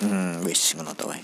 Mm, wasting another way.